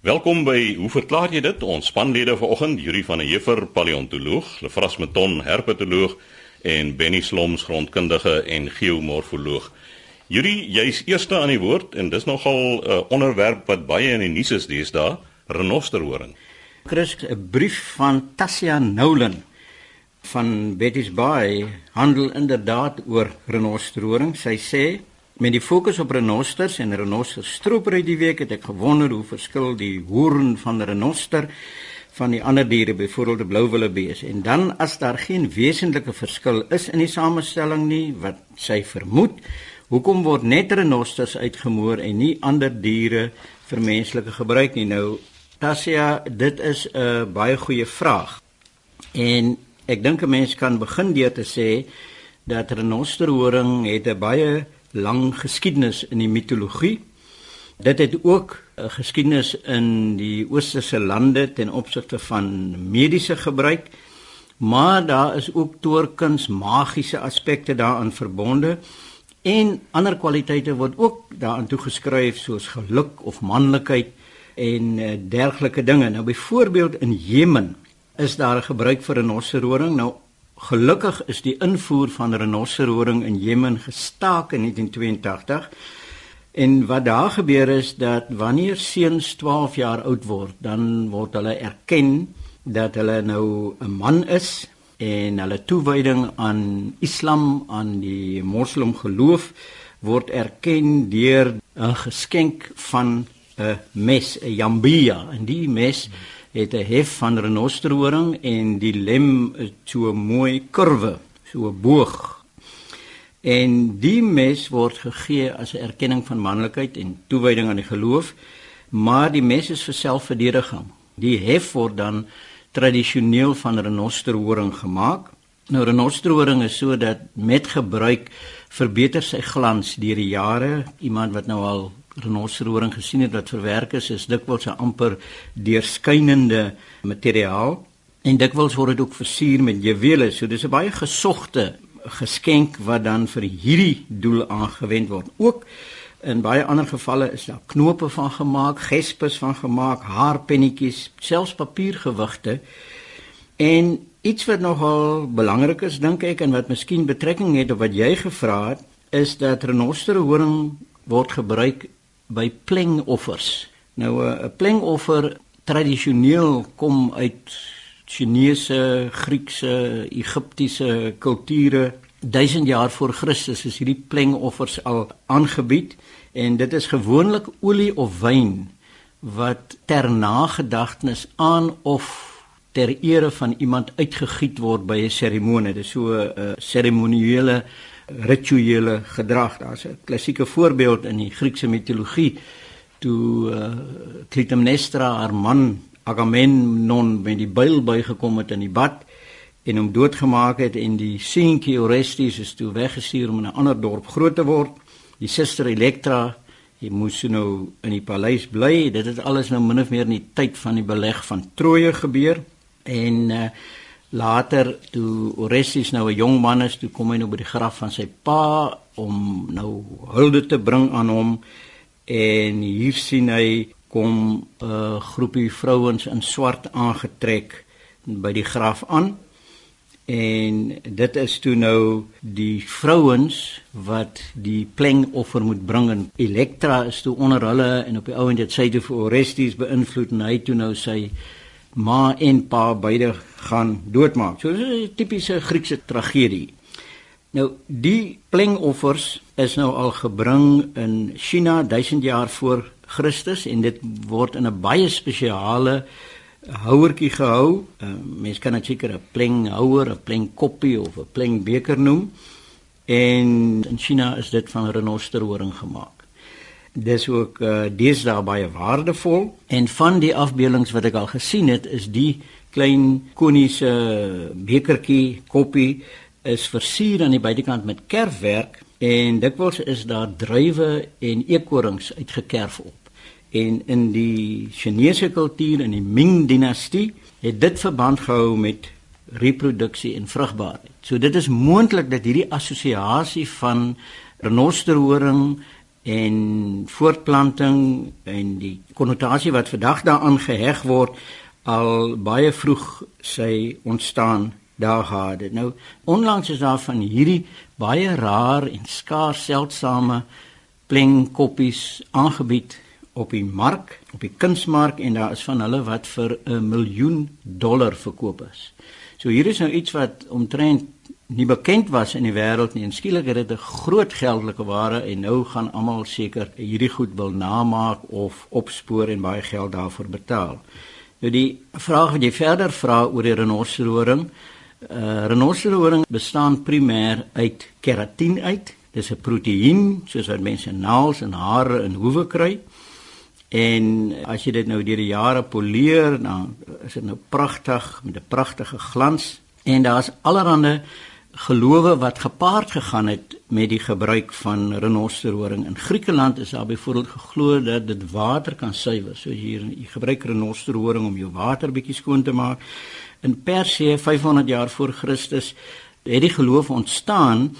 Welkom by Hoe verklaar jy dit? Ons spanlede vanoggend, Yuri van der Heever, paleontoloog, Lefras Meton, herpetoloog en Benny Sloms, grondkundige en geomorfoloog. Yuri, jy's eerste aan die woord en dis nogal 'n uh, onderwerp wat baie in die nuus is deesdae, renosterhoring. Chris, 'n brief van Tassia Nolan van Betty's Bay handel inderdaad oor renosterhoring. Sy sê met die fokus op renosters en renoster stropery die week het ek gewonder hoe verskil die hoorn van renoster van die ander diere byvoorbeeld die blouwillebees en dan as daar geen wesentlike verskil is in die samestelling nie wat sy vermoed hoekom word net renosters uitgemoor en nie ander diere vir menslike gebruik nie? Nou Tassia dit is 'n baie goeie vraag. En ek dink 'n mens kan begin deur te sê dat renosterhoring het 'n baie lang geskiedenis in die mitologie. Dit het ook 'n geskiedenis in die oosterse lande ten opsigte van mediese gebruik. Maar daar is ook toorkuns magiese aspekte daaraan verbonde en ander kwaliteite word ook daaraan toegeskryf soos geluk of manlikheid en uh, dergelike dinge. Nou byvoorbeeld in Jemen is daar 'n gebruik vir 'n renosterhoring. Nou gelukkig is die invoer van renosterhoring in Jemen gestaak in 1982. En wat daar gebeur is dat wanneer seuns 12 jaar oud word, dan word hulle erken dat hulle nou 'n man is en hulle toewyding aan Islam, aan die Moslem geloof word erken deur 'n geskenk van 'n mes, 'n jambia. En die mes hmm het 'n hef van renosterhoring en die lem so 'n mooi kurwe, so 'n boog. En die mes word gegee as 'n erkenning van manlikheid en toewyding aan die geloof, maar die mes is vir selfverdediging. Die hef word dan tradisioneel van renosterhoring gemaak. Nou renosterhoring is sodat met gebruik verbeter sy glans deur die jare. Iemand wat nou al renosterhoring gesien het wat verwerk is, is dikwels 'n amper deurskynende materiaal en dikwels word dit ook versier met juwele. So dis 'n baie gesogte geskenk wat dan vir hierdie doel aangewend word. Ook in baie ander gevalle is daar knope van gemaak, gespes van gemaak, haarpennetjies, selfs papiergewigte. En iets wat nogal belangrik is dink ek en wat miskien betrekking het op wat jy gevra het, is dat renosterhoring word gebruik by plengoffers. Nou eh, 'n plengoffer tradisioneel kom uit Chinese, Griekse, Egiptiese kulture. 1000 jaar voor Christus is hierdie plengoffers al aangebied en dit is gewoonlik olie of wyn wat ter nagedagtenis aan of ter ere van iemand uitgegiet word by 'n seremonie. Dit is so 'n seremoniële rituele gedrag. Daar's 'n klassieke voorbeeld in die Griekse mitologie toe uh, Clytemnestra haar man Agamemnon met die byl bygekom het in die bad en hom doodgemaak het en die seentjie Orestes is toe weggestuur om in 'n ander dorp groot te word. Die suster Elektra, hy moes nou in die paleis bly. Dit het alles nou min of meer in die tyd van die beleg van Troje gebeur en uh, Later toe Orestes nou 'n jong man is, toe kom hy nou by die graf van sy pa om nou hulde te bring aan hom. En hier sien hy kom 'n groepie vrouens in swart aangetrek by die graf aan. En dit is toe nou die vrouens wat die plengoffer moet bring. En Elektra is toe onder hulle en op die ouend het sy toe vir Orestes beïnvloed. En hy toe nou sy ma en pa beide gaan doodmaak. So dis 'n tipiese Griekse tragedie. Nou die plengoffers is nou al gebring in China 1000 jaar voor Christus en dit word in 'n baie spesiale houertjie gehou. Uh, mens kan dit seker 'n plenghouer, 'n plengkoppie of 'n plengbeker noem. En in China is dit van renosterhoring gemaak. Dis ook uh, deesdae baie waardevol en van die afbeeldings wat ek al gesien het is die klein koniese bekertjie koppie is versier aan die buitekant met kerfwerk en dikwels is daar druiwe en eekorings uitgekerf op. En in die Chinese kultuur in die Ming dinastie het dit verband gehou met reproduksie en vrugbaarheid. So dit is moontlik dat hierdie assosiasie van renosterhoring en voortplanting en die konnotasie wat vandag daaraan geheg word al baie vroeg sy ontstaan daar gehad. Nou onlangs is daar van hierdie baie rar en skaars seldsame plengkoppies aangebied op die mark, op die kunsmark en daar is van hulle wat vir 'n miljoen dollar verkoop is. So hier is nou iets wat omtrent nie bekend was in die wêreld nie en skielik het dit 'n groot geldelike waarde en nou gaan almal seker hierdie goed wil namaak of opspoor en baie geld daarvoor betaal. Nou die vraag wat jy verder vra oor die renosterhoring, uh, renosterhoring bestaan primêr uit keratien uit. Dis 'n proteïen soos wat mense naels en hare en hoewe kry. En as jy dit nou deur die jare poleer, dan is dit nou pragtig met 'n pragtige glans en daar's allerlei gelowe wat gepaard gegaan het met die gebruik van renosterhoring. In Griekeland is daar byvoorbeeld geglo dat dit water kan suiwer. So hier jy gebruik renosterhoring om jou water bietjie skoon te maak. In Persië 500 jaar voor Christus het die geloof ontstaan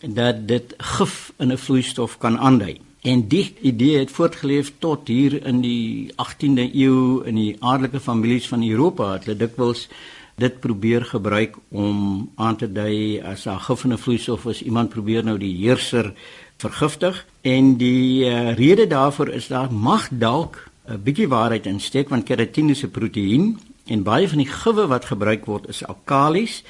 dat dit gif in 'n vloeistof kan aandui. En die idee het voortgeleef tot hier in die 18de eeu in die adelike families van Europa. Hulle dikwels dit probeer gebruik om aan te dui as in 'n vloeistof is, iemand probeer nou die heerser vergiftig en die uh, rede daarvoor is daar mag dalk 'n bietjie waarheid insteek want keratine is 'n proteïen en baie van die gewe wat gebruik word is alkalies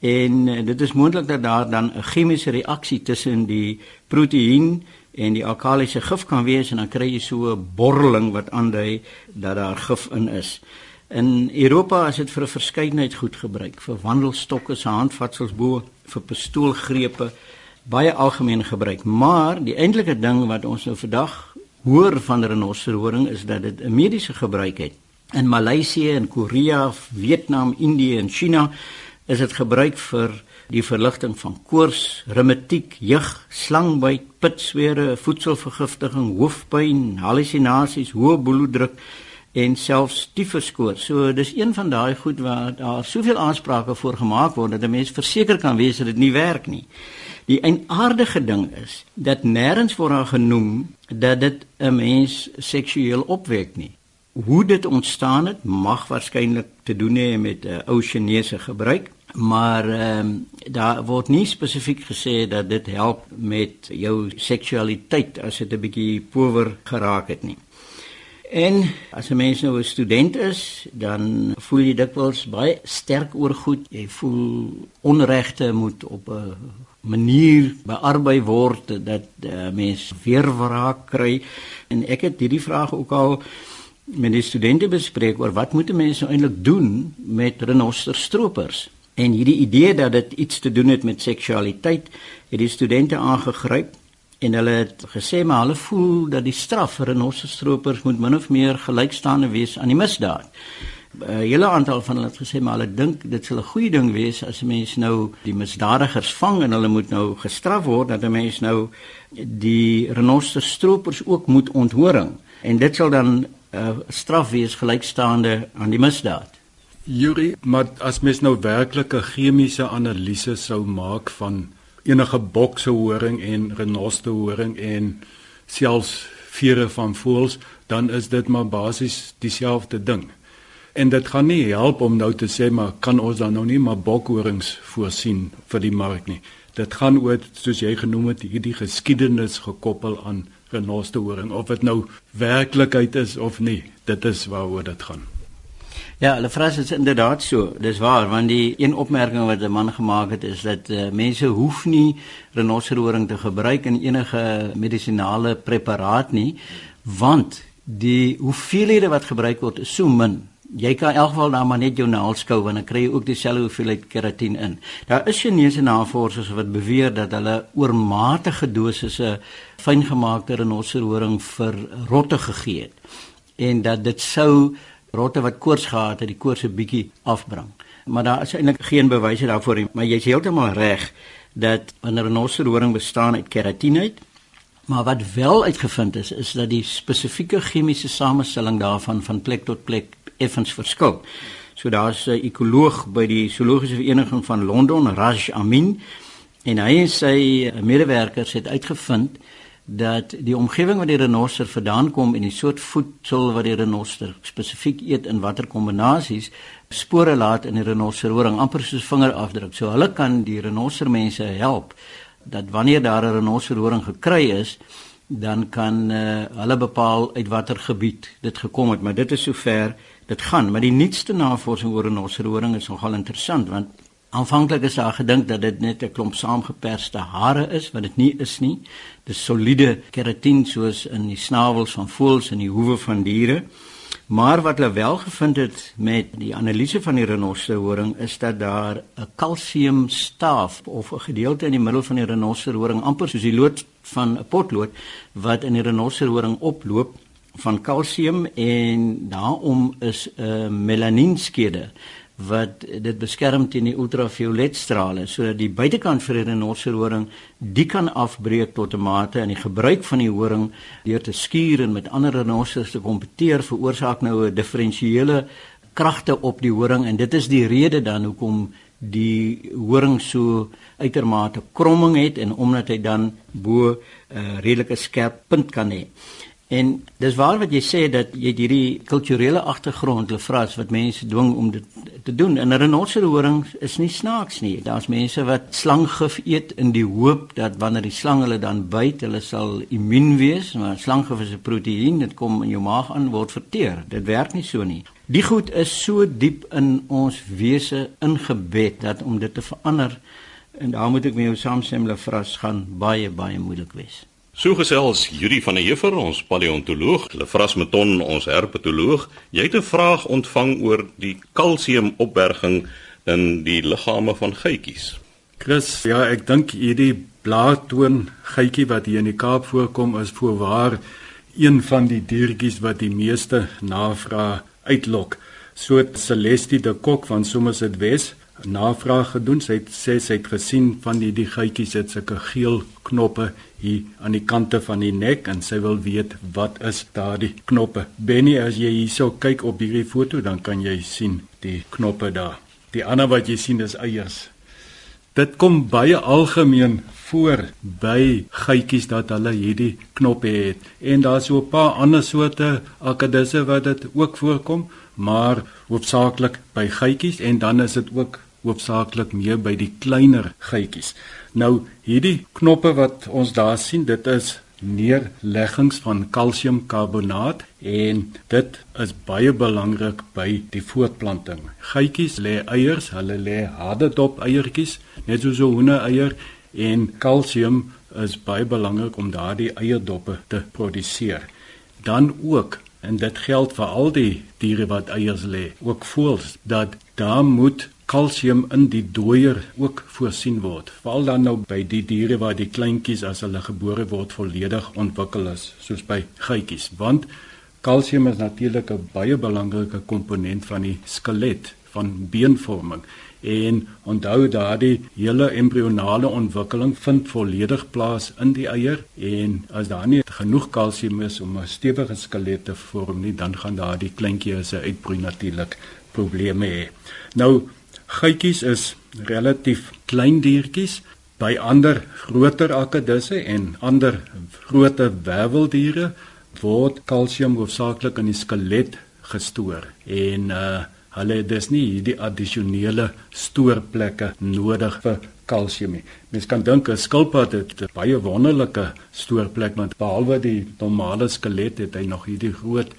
en uh, dit is moontlik dat daar dan 'n chemiese reaksie tussen die proteïen en die alkalisiese gif kan wees en dan kry jy so 'n borreling wat aandui dat daar gif in is. In Europa is dit vir 'n verskeidenheid goed gebruik, vir wandelstokke, se handvatsels bo, vir pistoolgrepe, baie algemeen gebruik. Maar die eintlike ding wat ons nou vandag hoor van renosterhoring is dat dit 'n mediese gebruik het. In Maleisië en Korea, Vietnam, Indië en China is dit gebruik vir die verligting van koors, reumatiek, jeug, slangbyt, pitswere, voedselvergiftiging, hoofpyn, hallusinasies, hoë bloeddruk en selfs tifuskoor. So dis een van daai goed waar daar soveel aansprake voor gemaak word dat 'n mens verseker kan wees dat dit nie werk nie. Die eienaardige ding is dat nêrens word daar genoem dat dit 'n mens seksueel opwek nie. Hoe dit ontstaan het, mag waarskynlik te doen hê met 'n uh, ou Chinese gebruik, maar ehm um, daar word nie spesifiek gesê dat dit help met jou seksualiteit as dit 'n bietjie power geraak het nie. En as 'n mens nou 'n student is, dan voel jy dikwels baie sterk oor goed. Jy voel onregte moet op 'n manier bearbei word dat 'n mens weer wraak kry. En ek het hierdie vraag ook al met die studente bespreek oor wat moet mense nou eintlik doen met renosterstropers? En hierdie idee dat dit iets te doen het met seksualiteit, het die studente aangegryp en hulle het gesê maar hulle voel dat die straf vir renosterstropers moet min of meer gelykstaande wees aan die misdaad. 'n Hele aantal van hulle het gesê maar hulle dink dit sal 'n goeie ding wees as 'n mens nou die misdadigers vang en hulle moet nou gestraf word dat 'n mens nou die renosterstropers ook moet onthoring en dit sal dan 'n uh, straf wees gelykstaande aan die misdaad. Yuri, maar as mens nou werklik 'n chemiese analise sou maak van enige bokse horing en renoster horing en selfs vere van voëls, dan is dit maar basies dieselfde ding. En dit gaan nie help om nou te sê maar kan ons dan nou nie maar bokhorings voorsien vir die mark nie. Dit gaan oor soos jy genoem het hierdie geskiedenis gekoppel aan renoster horing of dit nou werklikheid is of nie. Dit is waaroor dit gaan. Ja, hulle vra dit inderdaad so. Dis waar want die een opmerking wat 'n man gemaak het is dat uh, mense hoef nie renosterhoring te gebruik in enige medisinale preparaat nie want die hoeveelhede wat gebruik word is so min. Jy kan in elk geval dan maar net jou naels skou want dan kry jy ook dieselfde hoeveelheid keratin in. Daar is Chinese navorsers wat beweer dat hulle oormatige dosisse fyngemaakte renosterhoring vir rotte gegee het en dat dit sou rotte wat koors gehad het, die koors 'n bietjie afbring. Maar daar is eintlik geen bewyse daarvoor nie, maar jy's heeltemal reg dat 'n renosterhoring bestaan uit keratine uit. Maar wat wel uitgevind is, is dat die spesifieke chemiese samestelling daarvan van plek tot plek effens verskil. So daar's 'n ekoloog by die zoologiese vereniging van Londen, Raj Amin, en hy en sy medewerkers het uitgevind dat die omgewing waar die renoster vandaan kom en die soort voedsel wat die renoster spesifiek eet in watter kombinasies spore laat in die renosterhoring amper soos vingerafdruk. So hulle kan die renostermense help dat wanneer daar 'n renosterhoring gekry is, dan kan uh, hulle bepaal uit watter gebied dit gekom het, maar dit is sover dit gaan. Maar die nuutste navorsing oor renosterhoring is nogal interessant want Aanvanklik is daar gedink dat dit net 'n klomp saamgeperste hare is, wat dit nie is nie. Dis soliede keratin soos in die snavels van voëls en die hoewe van diere. Maar wat hulle wel gevind het met die analise van die renosterhoring is dat daar 'n kalsiumstaaf of 'n gedeelte in die middel van die renosterhoring amper soos die lood van 'n potlood wat in die renosterhoring oploop van kalsium en daarom is 'n uh, melanienskede wat dit beskerm teen die ultravioletstrale sodat die buitekant vir 'n renosterhoring die kan afbreek tot 'n mate en die gebruik van die horing deur te skuur en met ander renosters te kompeteer veroorsaak nou 'n diferensiële kragte op die horing en dit is die rede dan hoekom die horing so uitermate kromming het en omdat hy dan bo 'n uh, redelike skerp punt kan hê. En dis waar wat jy sê dat jy hierdie kulturele agtergrond lefras wat mense dwing om dit te doen. En 'n renosterhoring is nie snaaks nie. Daar's mense wat slanggif eet in die hoop dat wanneer die slang hulle dan byt, hulle sal immuun wees, maar slanggif is 'n proteïen, dit kom in jou maag aan word verteer. Dit werk nie so nie. Die goed is so diep in ons wese ingebed dat om dit te verander en daar moet ek met jou saamstem lefras gaan baie baie moeilik wees. So gesels Yuri van der Heever, ons paleontoloog, Lefras Meton, ons herpetoloog. Jy het 'n vraag ontvang oor die kalsiumopberging in die liggame van geitjies. Chris, ja, ek dink hierdie blaartoon geitjie wat hier in die Kaap voorkom is voorwaar een van die diertjies wat die meeste navraag uitlok. So Celestie de Kok van Somerset West navraag gedoen. Sy het sê sy het gesien van die die geitjies het sulke geel knoppe hier aan die kante van die nek en sy wil weet wat is daardie knoppe. Benny, as jy hierso kyk op hierdie foto, dan kan jy sien die knoppe daar. Die ander wat jy sien is eiers. Dit kom baie algemeen voor by geitjies dat hulle hierdie knoppe het. En daar's so 'n paar ander soorte akkedisse wat dit ook voorkom, maar hoofsaaklik by geitjies en dan is dit ook hoofsaaklik meer by die kleiner geitjies. Nou hierdie knoppe wat ons daar sien, dit is neerleggings van kalsiumkarbonaat en dit is baie belangrik by die voortplanting. Geitjies lê eiers, hulle lê harde dop eiertjies, net soos 'n hoene eier en kalsium is baie belangrik om daardie eierdoppe te produseer. Dan ook en dit geld vir al die diere wat eiers lê, ook voëls, dat daar moet kalsium in die dooier ook voorsien word. Veral dan nou by die diere waar die kleintjies as hulle gebore word volledig ontwikkel is, soos by geitjies, want kalsium is natuurlik 'n baie belangrike komponent van die skelet van beenvorming. En onthou daardie hele embrionale ontwikkeling vind volledig plaas in die eier en as daar nie genoeg kalsium is om 'n stewige skelet te vorm nie, dan gaan daardie kleintjie se uitbroei natuurlik probleme hê. Nou Geitjies is relatief klein diertjies by ander groter akedisse en ander groter werveldiere word kalsium hoofsaaklik in die skelet gestoor en uh hulle het dus nie hierdie addisionele stoorplekke nodig vir kalsium nie. Mens kan dink 'n skilpad het 'n baie wonderlike stoorplek want behalwe die normale skelet het hy nog hierdie groot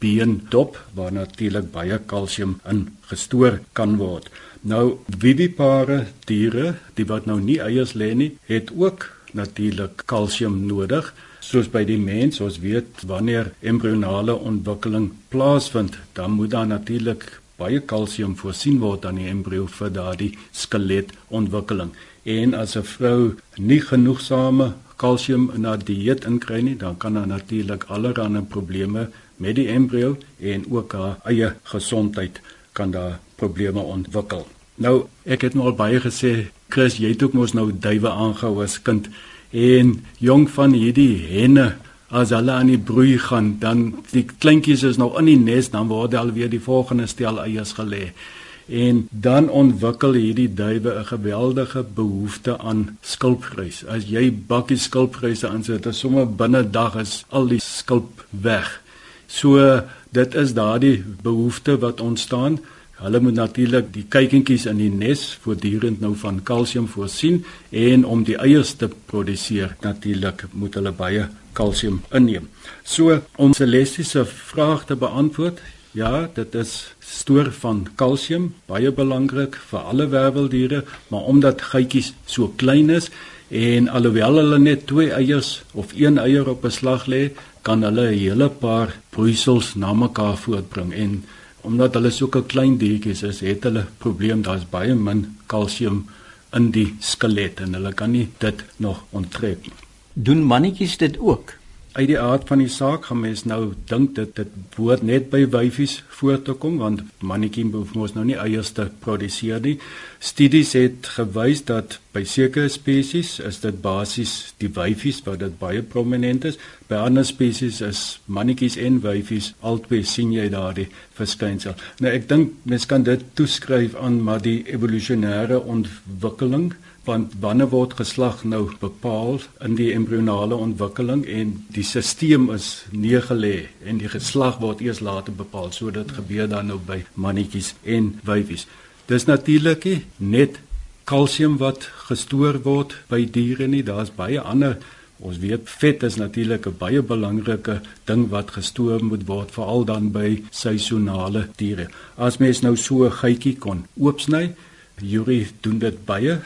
beendop waar natuurlik baie kalsium in gestoor kan word. Nou vivipare diere, die wat nou nie eiers lê nie, het ook natuurlik kalsium nodig. Soos by die mens, ons weet wanneer embrionale ontwikkeling plaasvind, dan moet daar natuurlik baie kalsium voorsien word aan die embrio vir daardie skeletontwikkeling. En as 'n vrou nie genoegsame kalsium in haar dieet inkry nie, dan kan daar natuurlik allerlei probleme met die embrio en ook haar eie gesondheid kan daar probleme ontwikkel. Nou, ek het nou al baie gesê, Chris, jy het ook mos nou duwe aangehou as kind en jong van hierdie henne as hulle aan die broei gaan, dan die kleintjies is nog in die nes, dan word al weer die volgende stel eiers gelê. En dan ontwikkel hierdie duwe 'n geweldige behoefte aan skulpgrys. As jy bakkie skulpgryse aansit, dan sommer binne dag is al die skulp weg. So dit is daardie behoefte wat ontstaan. Hulle moet natuurlik die kuikentjies in die nes voortdurend nou van kalsium voorsien en om die eiers te produseer natuurlik moet hulle baie kalsium inneem. So om Celestie se vraag te beantwoord, ja, dit is stoor van kalsium, baie belangrik vir alle werweldiere, maar omdat geitjies so klein is en alhoewel hulle net twee eiers of een eier op 'n slag lê, kan hulle 'n hele paar broeisels na mekaar voortbring en omdat hulle so 'n klein diertjies is, het hulle probleem, daar's baie min kalsium in die skelet en hulle kan nie dit nog onttrek nie. Doen mannetjies dit ook? Uit die aard van die saak gaan mens nou dink dit dit word net by wyfies voor te kom want mannetjie hoef mos nou nie eiers te produseer nie. Studies het gewys dat by sekere spesies is dit basies die wyfies wat dit baie prominent is. By ander spesies is mannetjies en wyfies albei sien jy daardie verskynsel. Nou ek dink mens kan dit toeskryf aan maar die evolusionêre ontwikkeling want wanneer word geslag nou bepaal in die embrionale ontwikkeling en die stelsel is neergelê en die geslag word eers later bepaal so dit gebeur dan nou by mannetjies en wyfies. Dis natuurlik net kalsium wat gestoor word by diere nie daar's baie ander ons weet vet is natuurlik 'n baie belangrike ding wat gestoor moet word veral dan by seisonale diere. As mens nou so 'n geitjie kon oopsny Yuri doen dit baie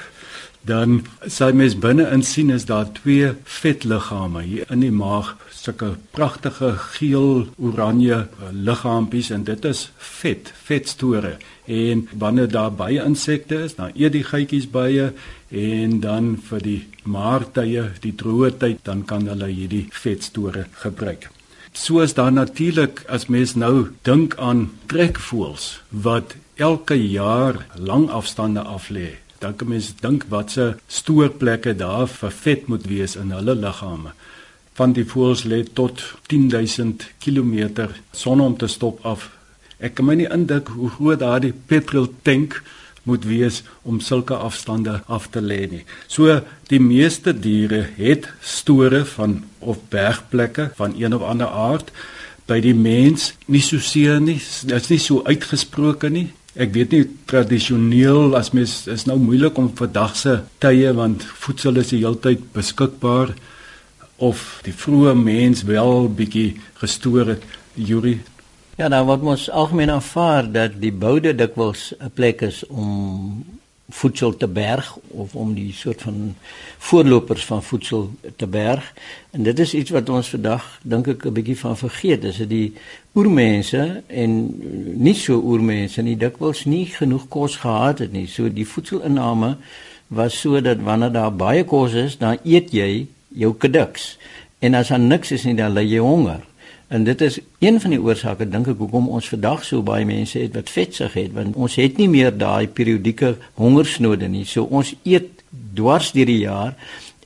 dan sal mens binne in sien is daar twee vetliggame hier in die maag sulke pragtige geel oranje eh, liggaampies en dit is vet vetstore. En wanneer daar baie insekte is dan eet die geitjies baie en dan vir die maartye die droë tyd dan kan hulle hierdie vetstore gebruik. Soos dan natuurlik as mens nou dink aan trekvoels wat elke jaar lang afstande aflê dan kan mens dink wat se stoorplekke daar vir vet moet wees in hulle liggame. Van die voëls lê tot 10000 km sonder om te stop af. Ek kan my nie indink hoe groot daardie petrol tank moet wees om sulke afstande af te lê nie. So die meeste diere het store van of bergplekke van een of ander aard by die mens nie so seer nie. Dit is nie so uitgesproke nie. Ek weet nie tradisioneel as mens is nou moeilik om vandag se tye want voedsel is die heeltyd beskikbaar of die vroeë mens wel bietjie gestoor het. Yuri Ja, nou wat ons algemeen aanvaar dat die boude dikwels 'n plek is om voedsel te berg of om die soort van voorlopers van voedsel te berg. En dit is iets wat ons vandag dink ek 'n bietjie van vergeet. Dis dat die oormense en nie so oormense nie dikwels nie genoeg kos gehad het nie. So die voedselinname was so dat wanneer daar baie kos is, dan eet jy jou kediks. En as daar niks is nie, dan ly jy honger. En dit is een van die oorsake dink ek hoekom ons vandag so baie mense het wat vetsig het want ons het nie meer daai periodieke hongersnode nie. So ons eet dwars deur die jaar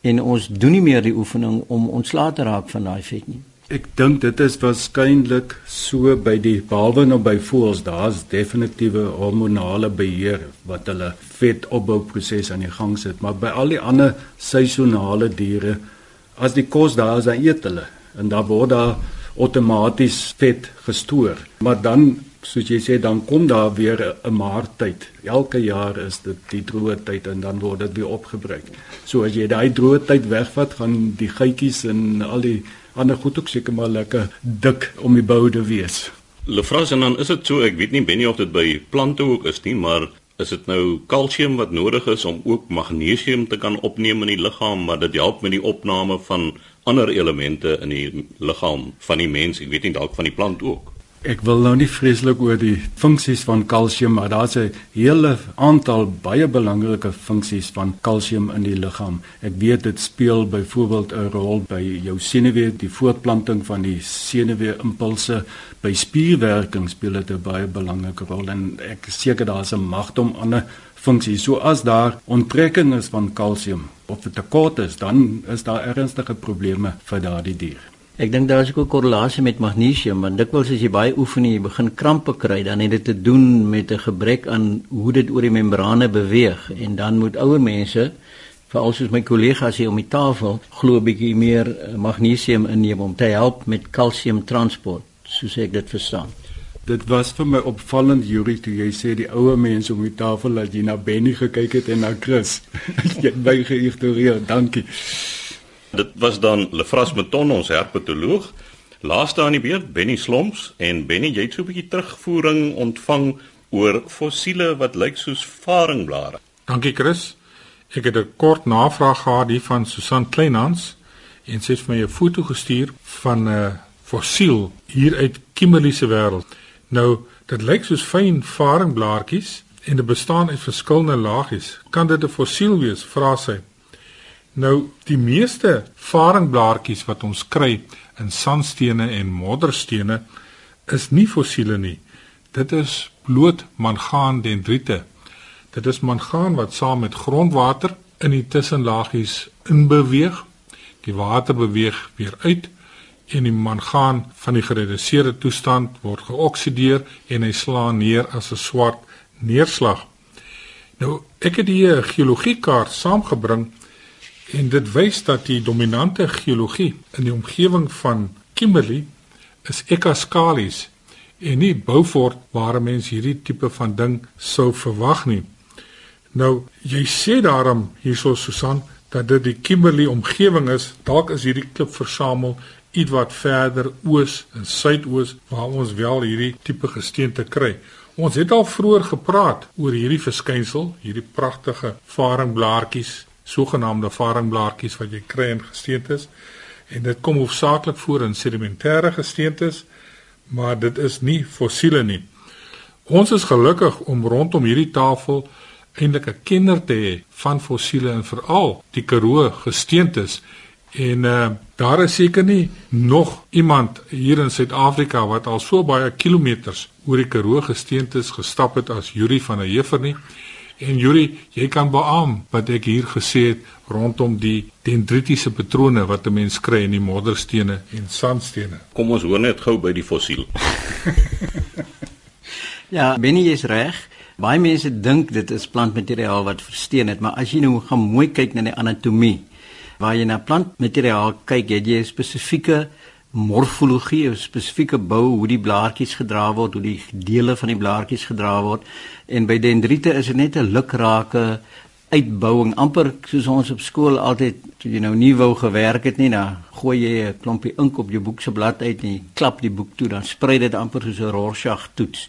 en ons doen nie meer die oefening om ontslae te raak van daai vet nie. Ek dink dit is waarskynlik so by die behalwe nou by voëls, daar's definitiewe hormonale beheer wat hulle vetopbouproses aan die gang sit, maar by al die ander seisonale diere as die kos daar is, dan eet hulle en daar word daar outomaties vet gestoor. Maar dan soos jy sê dan kom daar weer 'n maartyd. Elke jaar is dit die droë tyd en dan word dit weer opgebruik. So as jy daai droë tyd wegvat, gaan die geitjies en al die ander goed ook seker maar lekker dik om die bou te wees. Lefras en dan is dit so, ek weet nie ben nie of dit by plante ook is nie, maar is dit nou kalsium wat nodig is om ook magnesium te kan opneem in die liggaam, maar dit help met die opname van ander elemente in die liggaam van die mens, ek weet nie dalk van die plant ook. Ek wil nou nie vreeslik oor die funksies van kalsium, maar daar's 'n hele aantal baie belangrike funksies van kalsium in die liggaam. Ek weet dit speel byvoorbeeld 'n rol by jou senuwee, die voortplanting van die senuwee impulse, by spierwerking speel dit 'n baie belangrike rol en ek seker daar's 'n magte om ander funksie. So as daar onttrekking is van kalsium of dit tekort is, dan is daar ernstige probleme vir daardie dier. Ek dink daar is ook 'n korrelasie met magnesium, want dikwels as jy baie oefen en jy begin krampe kry, dan het dit te doen met 'n gebrek aan hoe dit oor die membrane beweeg en dan moet ouer mense veral soos my kollegas hier om die tafel glo 'n bietjie meer eh, magnesium inneem om te help met kalsiumtransport, soos ek dit verstaan. Dit was vir my opvallend Yuri toe jy sê die ouer mense om die tafel dat jy na Benny gekyk het en na Chris. jy het my geïgnoreer. Dankie. Dit was dan Lefras Meton ons herpetoloog. Laaste aan die beurt Benny Slomps en Benny jy het so 'n bietjie terugvoering ontvang oor fossiele wat lyk soos faringblare. Dankie Chris. Ek het 'n kort navraag gehad hier van Susan Kleinhans en sy het vir my 'n foto gestuur van 'n fossiel hier uit Kimberley se wêreld. Nou, dit lyk soos fyn faringblaartjies en dit bestaan uit verskillende laagies. Kan dit 'n fossiel wees? vra sy. Nou, die meeste faringblaartjies wat ons kry in sandstene en modderstene is nie fossiele nie. Dit is bloot mangaan dendriete. Dit is mangaan wat saam met grondwater in die tussenlaagies inbeweeg. Die water beweeg weer uit en die mangaan van die gereduseerde toestand word geoksideer en hy slaan neer as 'n swart neerslag. Nou, ek het hier 'n geologiekaart saamgebring en dit wys dat die dominante geologie in die omgewing van Kimberley is Ekaskalis en nie Beaufort waar mense hierdie tipe van ding sou verwag nie. Nou, jy sê daarom hierso Susan dat dit die Kimberley omgewing is. Dalk is hierdie klip versamel ietwat verder oos en suidoos waar ons wel hierdie tipe gesteente kry. Ons het al vroeër gepraat oor hierdie verskynsel, hierdie pragtige faringblaartjies, sogenaamde faringblaartjies wat jy kry in gesteentes. En dit kom hoofsaaklik voor in sedimentêre gesteentes, maar dit is nie fossiele nie. Ons is gelukkig om rondom hierdie tafel eintlik 'n kenner te hê van fossiele en veral die Karoo gesteentes en uh, daar is seker nie nog iemand hier in Suid-Afrika wat al so baie kilometers oor die Karoo gesteentes gestap het as Yuri van der Heever nie en Yuri jy kan beamoen wat ek hier gesê het rondom die dendritiese patrone wat 'n mens kry in die modderstene en sandstene. Kom ons hoor net gou by die fossiel. Ja Benny is reg. Baie mense dink dit is plantmateriaal wat versteen het, maar as jy nou gaan mooi kyk na die anatomie, waar jy na plantmateriaal kyk, het jy 'n spesifieke morfologie, 'n spesifieke bou hoe die blaartjies gedra word, hoe die dele van die blaartjies gedra word. En by dendriete is dit net 'n lukrake uitbouing, amper soos ons op skool altyd, as jy nou nie wou gewerk het nie, dan gooi jy 'n klompie ink op jou boek se blad uit en jy klap die boek toe, dan sprei dit amper soos 'n Rorschach toets.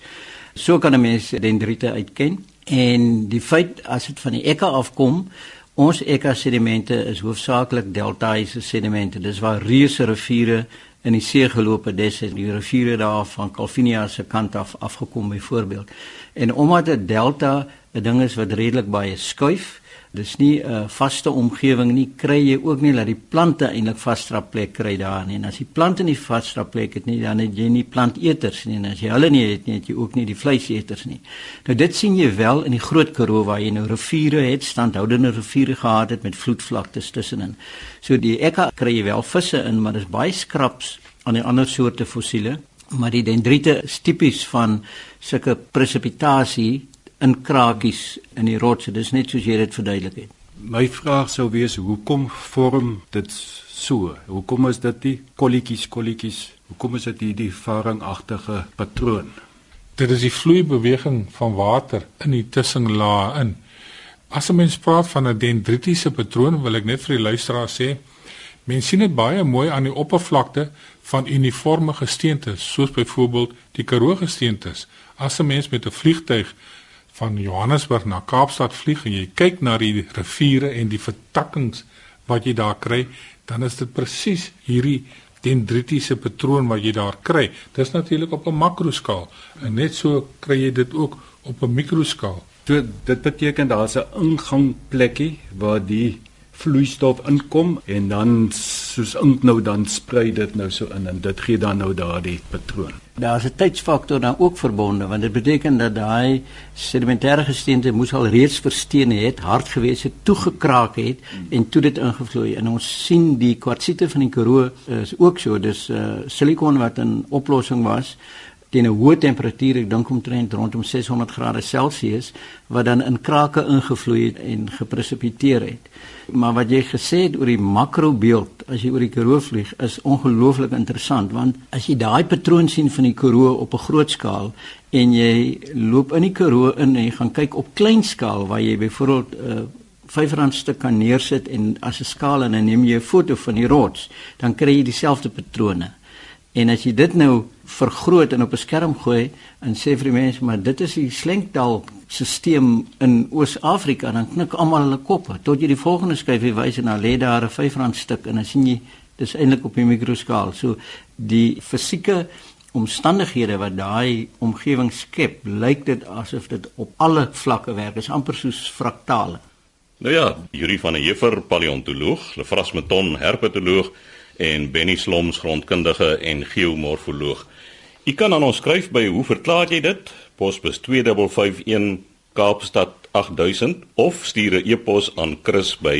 So kan 'n mens dendriete uitken en die feit as dit van die ekka afkom, ons ekka sedimente is hoofsaaklik deltaiese sedimente. Dis waar reuse riviere in die see geloop het, dis die riviere daar van Calvinia se kant af afgekom byvoorbeeld. En omdat 'n delta 'n ding is wat redelik baie skuif, dis nie 'n uh, vaste omgewing nie. Kry jy ook nie dat die plante eintlik vasdra plek kry daar nie. En as die plante nie vasdra plek het nie dan het jy nie planteters nie. En as jy hulle nie het nie het jy ook nie die vleiseters nie. Nou dit sien jy wel in die groot Karoo waar jy nou riviere het standhoudende riviere gehad het met vloedvlaktes tussenin. So die ekka kry jy wel visse in maar dis baie skraps aan die ander soorte fossiele. Maar die dendriete is tipies van sulke presipitasie in krakies in die rotse. Dis net soos jy dit verduidelik het. My vraag sou wees hoekom vorm dit so? Hoekom is dit die kolletjies kolletjies? Hoekom is dit hierdie varingagtige patroon? Dit is die vloeibeweging van water in die tussenlaag in. As 'n mens praat van 'n dendritiese patroon, wil ek net vir die luisteraar sê, mense sien dit baie mooi aan die oppervlakte van uniforme gesteentes, soos byvoorbeeld die Karoo gesteentes. As 'n mens met 'n vliegtyg van Johannesburg na Kaapstad vlieg en jy kyk na die riviere en die vertakkings wat jy daar kry, dan is dit presies hierdie dendritiese patroon wat jy daar kry. Dis natuurlik op 'n makroskaal en net so kry jy dit ook op 'n mikroskaal. So dit beteken daar's 'n ingangplekkie waar die vloeistof inkom en dan soos ink nou dan sprei dit nou so in en dit gee dan nou daardie patroon. Daar's 'n tydsfaktor dan ook verbonde want dit beteken dat daai sedimentêre gesteente moes al reeds versteen het, hard gewees het, toegekraak het en toe dit ingevloei. En ons sien die kwartsiete van die Karoo is ook so, dis uh silikon wat in oplossing was teen 'n hoë temperatuur, ek dink omtrent rondom 600 grade Celsius wat dan in krake ingevloei het en gepresipiteer het. Maar wat jy gesê het oor die makrobeeld as jy oor die Karoo vlieg is ongelooflik interessant want as jy daai patroon sien van die Karoo op 'n groot skaal en jy loop in die Karoo in en jy gaan kyk op klein skaal waar jy byvoorbeeld 'n uh, 5 rand stuk kan neersit en as 'n skaal en dan neem jy 'n foto van die rots, dan kry jy dieselfde patrone. En as jy dit nou vergroot en op 'n skerm gooi en sê vir die mense maar dit is die slenktaal stelsel in Oos-Afrika dan knik almal hulle koppe tot jy die volgende skyfie wys en dan lê daar 'n R5 stuk en dan sien jy dis eintlik op 'n mikroskaal. So die fisieke omstandighede wat daai omgewing skep, lyk dit asof dit op alle vlakke werk. Dit is amper soos fraktale. Nou ja, Yuri van der Heever, paleontoloog, Lefras Meton, herpetoloog en Benny Sloms, grondkundige en geomorfoloog. U kan aan ons skryf by hoe verklaar jy dit? Posbus 2551 Kaapstad 8000 of stuur 'n e-pos aan chris@rsg.co.za.